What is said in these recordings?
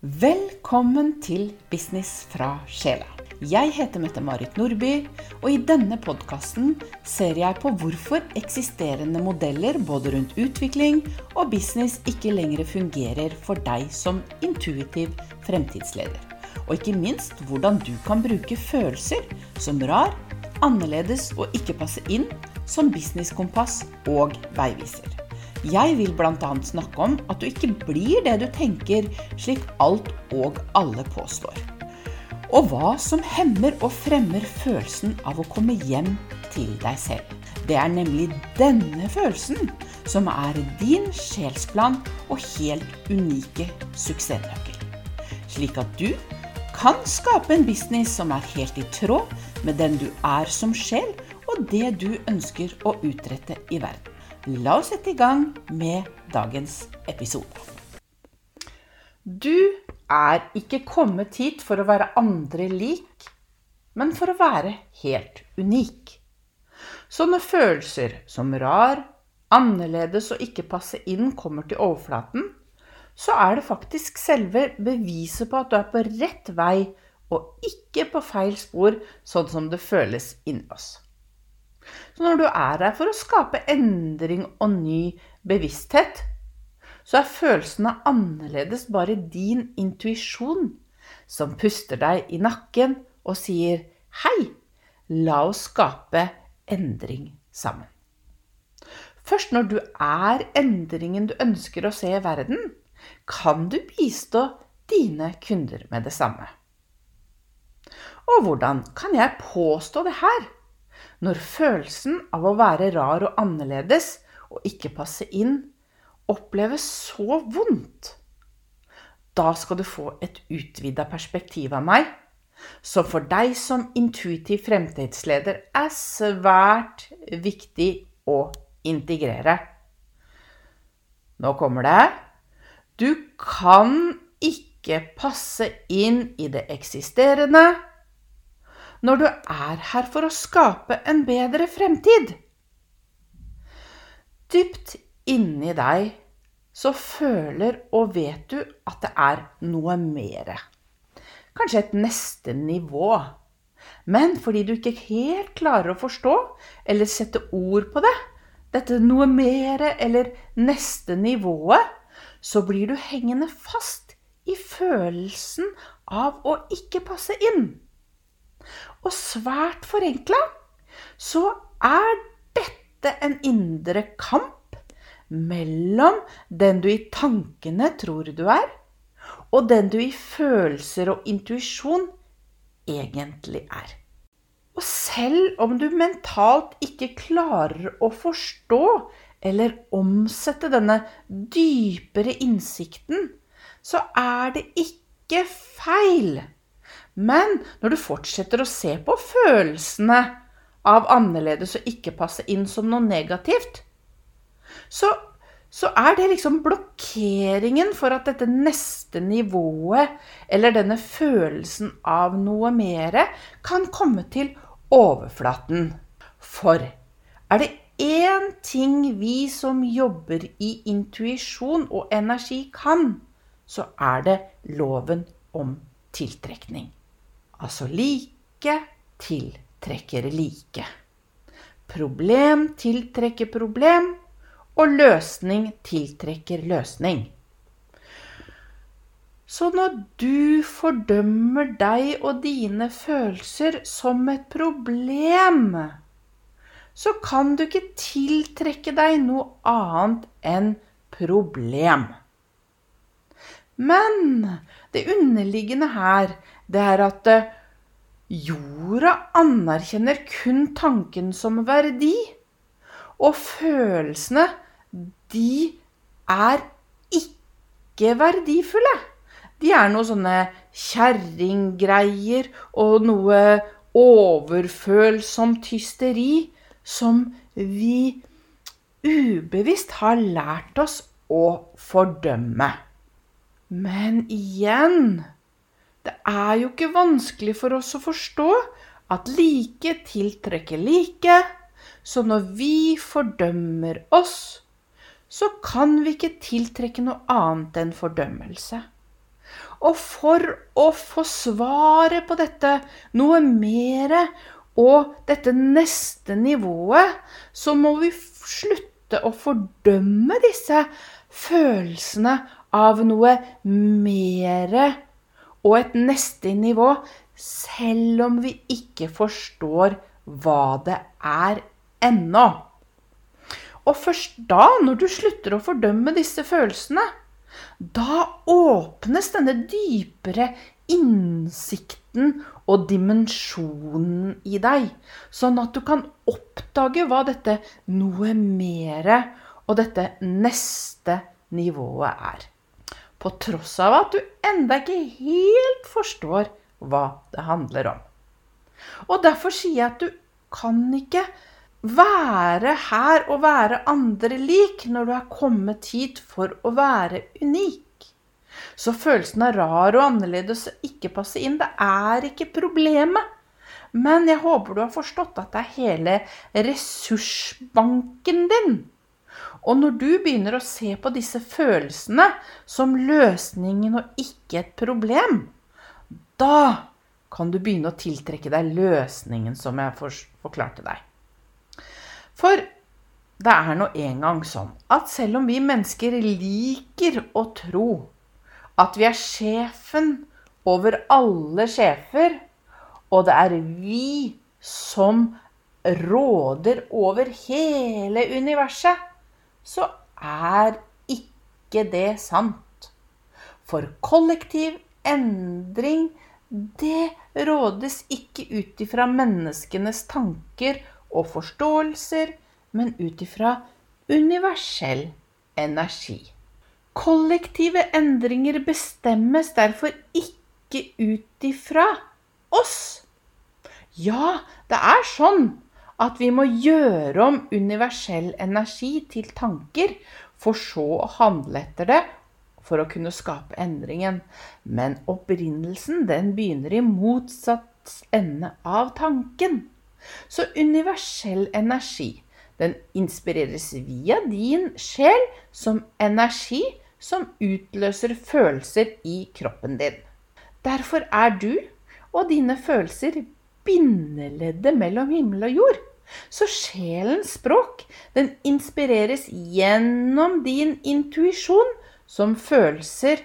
Velkommen til Business fra sjela. Jeg heter Mette-Marit Nordby, og i denne podkasten ser jeg på hvorfor eksisterende modeller både rundt utvikling og business ikke lenger fungerer for deg som intuitiv fremtidsleder. Og ikke minst hvordan du kan bruke følelser som rar, annerledes og ikke passe inn som businesskompass og veiviser. Jeg vil bl.a. snakke om at du ikke blir det du tenker, slik alt og alle påstår. Og hva som hemmer og fremmer følelsen av å komme hjem til deg selv. Det er nemlig denne følelsen som er din sjelsplan og helt unike suksessnøkkel. Slik at du kan skape en business som er helt i tråd med den du er som sjel, og det du ønsker å utrette i verden. La oss sette i gang med dagens episode. Du er ikke kommet hit for å være andre lik, men for å være helt unik. Sånne følelser som rar, annerledes og ikke passe inn kommer til overflaten, så er det faktisk selve beviset på at du er på rett vei og ikke på feil spor, sånn som det føles inni oss. Så når du er her for å skape endring og ny bevissthet, så er følelsene annerledes bare din intuisjon som puster deg i nakken og sier hei, la oss skape endring sammen. Først når du er endringen du ønsker å se i verden, kan du bistå dine kunder med det samme. Og hvordan kan jeg påstå det her? Når følelsen av å være rar og annerledes og ikke passe inn oppleves så vondt, da skal du få et utvida perspektiv av meg, som for deg som intuitiv fremtidsleder er svært viktig å integrere. Nå kommer det. Du kan ikke passe inn i det eksisterende når du er her for å skape en bedre fremtid. Dypt inni deg så føler og vet du at det er noe mere. Kanskje et neste nivå. Men fordi du ikke helt klarer å forstå eller sette ord på det, dette noe mere eller neste nivået, så blir du hengende fast i følelsen av å ikke passe inn. Og svært forenkla så er dette en indre kamp mellom den du i tankene tror du er, og den du i følelser og intuisjon egentlig er. Og selv om du mentalt ikke klarer å forstå eller omsette denne dypere innsikten, så er det ikke feil. Men når du fortsetter å se på følelsene av annerledes og ikke passe inn som noe negativt, så, så er det liksom blokkeringen for at dette neste nivået, eller denne følelsen av noe mere, kan komme til overflaten. For er det én ting vi som jobber i intuisjon og energi kan, så er det loven om tiltrekning. Altså like tiltrekker like. Problem tiltrekker problem, og løsning tiltrekker løsning. Så når du fordømmer deg og dine følelser som et problem, så kan du ikke tiltrekke deg noe annet enn problem. Men det underliggende her, det er at eh, jorda anerkjenner kun tanken som verdi, og følelsene de er ikke verdifulle. De er noe sånne kjerringgreier og noe overfølsomt hysteri som vi ubevisst har lært oss å fordømme. Men igjen Det er jo ikke vanskelig for oss å forstå at like tiltrekker like. Så når vi fordømmer oss, så kan vi ikke tiltrekke noe annet enn fordømmelse. Og for å få svaret på dette noe mere og dette neste nivået, så må vi slutte å fordømme disse følelsene av noe mere og et neste nivå, selv om vi ikke forstår hva det er ennå. Og først da, når du slutter å fordømme disse følelsene, da åpnes denne dypere innsikten og dimensjonen i deg, sånn at du kan oppdage hva dette noe mere og dette neste nivået er. På tross av at du enda ikke helt forstår hva det handler om. Og derfor sier jeg at du kan ikke være her og være andre lik når du er kommet hit for å være unik. Så følelsen av rar og annerledes og ikke passe inn, det er ikke problemet. Men jeg håper du har forstått at det er hele ressursbanken din. Og når du begynner å se på disse følelsene som løsningen og ikke et problem, da kan du begynne å tiltrekke deg løsningen som jeg forklarte deg. For det er nå engang sånn at selv om vi mennesker liker å tro at vi er sjefen over alle sjefer, og det er vi som råder over hele universet, så er ikke det sant. For kollektiv endring, det rådes ikke ut ifra menneskenes tanker og forståelser, men ut ifra universell energi. Kollektive endringer bestemmes derfor ikke ut ifra oss. Ja, det er sånn at vi må gjøre om universell energi til tanker, for så å handle etter det for å kunne skape endringen. Men opprinnelsen den begynner i motsatt ende av tanken. Så universell energi, den inspireres via din sjel som energi som utløser følelser i kroppen din. Derfor er du og dine følelser bindeleddet mellom himmel og jord. Så sjelens språk, den inspireres gjennom din intuisjon som følelser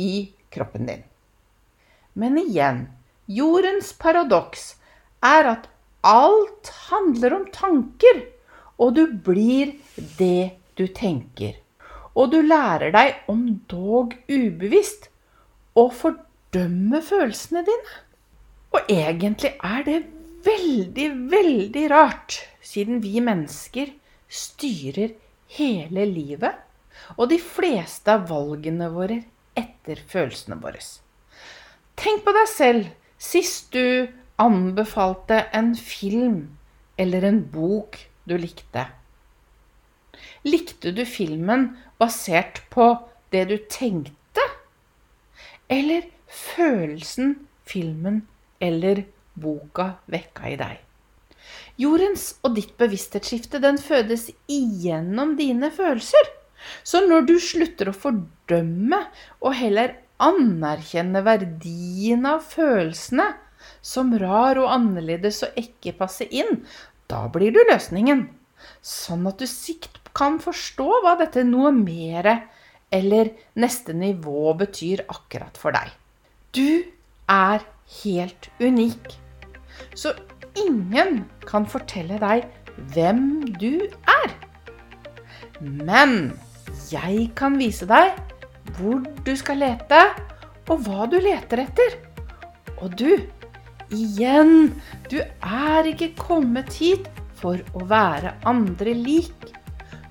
i kroppen din. Men igjen, jordens paradoks er at alt handler om tanker, og du blir det du tenker. Og du lærer deg, om dog ubevisst, å fordømme følelsene dine. Og egentlig er det veldig, veldig rart, siden vi mennesker styrer hele livet og de fleste av valgene våre etter følelsene våre. Tenk på deg selv sist du anbefalte en film eller en bok du likte. Likte du filmen basert på det du tenkte? Eller følelsen filmen eller boka vekka i deg. Jordens og ditt bevissthetsskifte den fødes igjennom dine følelser. Så når du slutter å fordømme og heller anerkjenne verdien av følelsene som rar og annerledes og ikke passer inn, da blir du løsningen. Sånn at du sikt kan forstå hva dette noe mere eller neste nivå betyr akkurat for deg. Du er helt unik. Så ingen kan fortelle deg hvem du er. Men jeg kan vise deg hvor du skal lete, og hva du leter etter. Og du, igjen, du er ikke kommet hit for å være andre lik.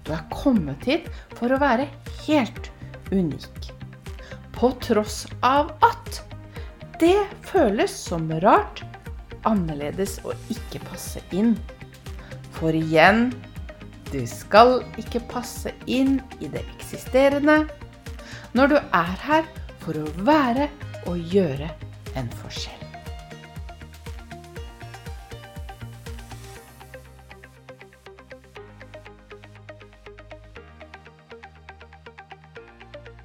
Du er kommet hit for å være helt unik. På tross av at det føles som rart, annerledes og ikke passe inn. For igjen du skal ikke passe inn i det eksisterende når du er her for å være og gjøre en forskjell.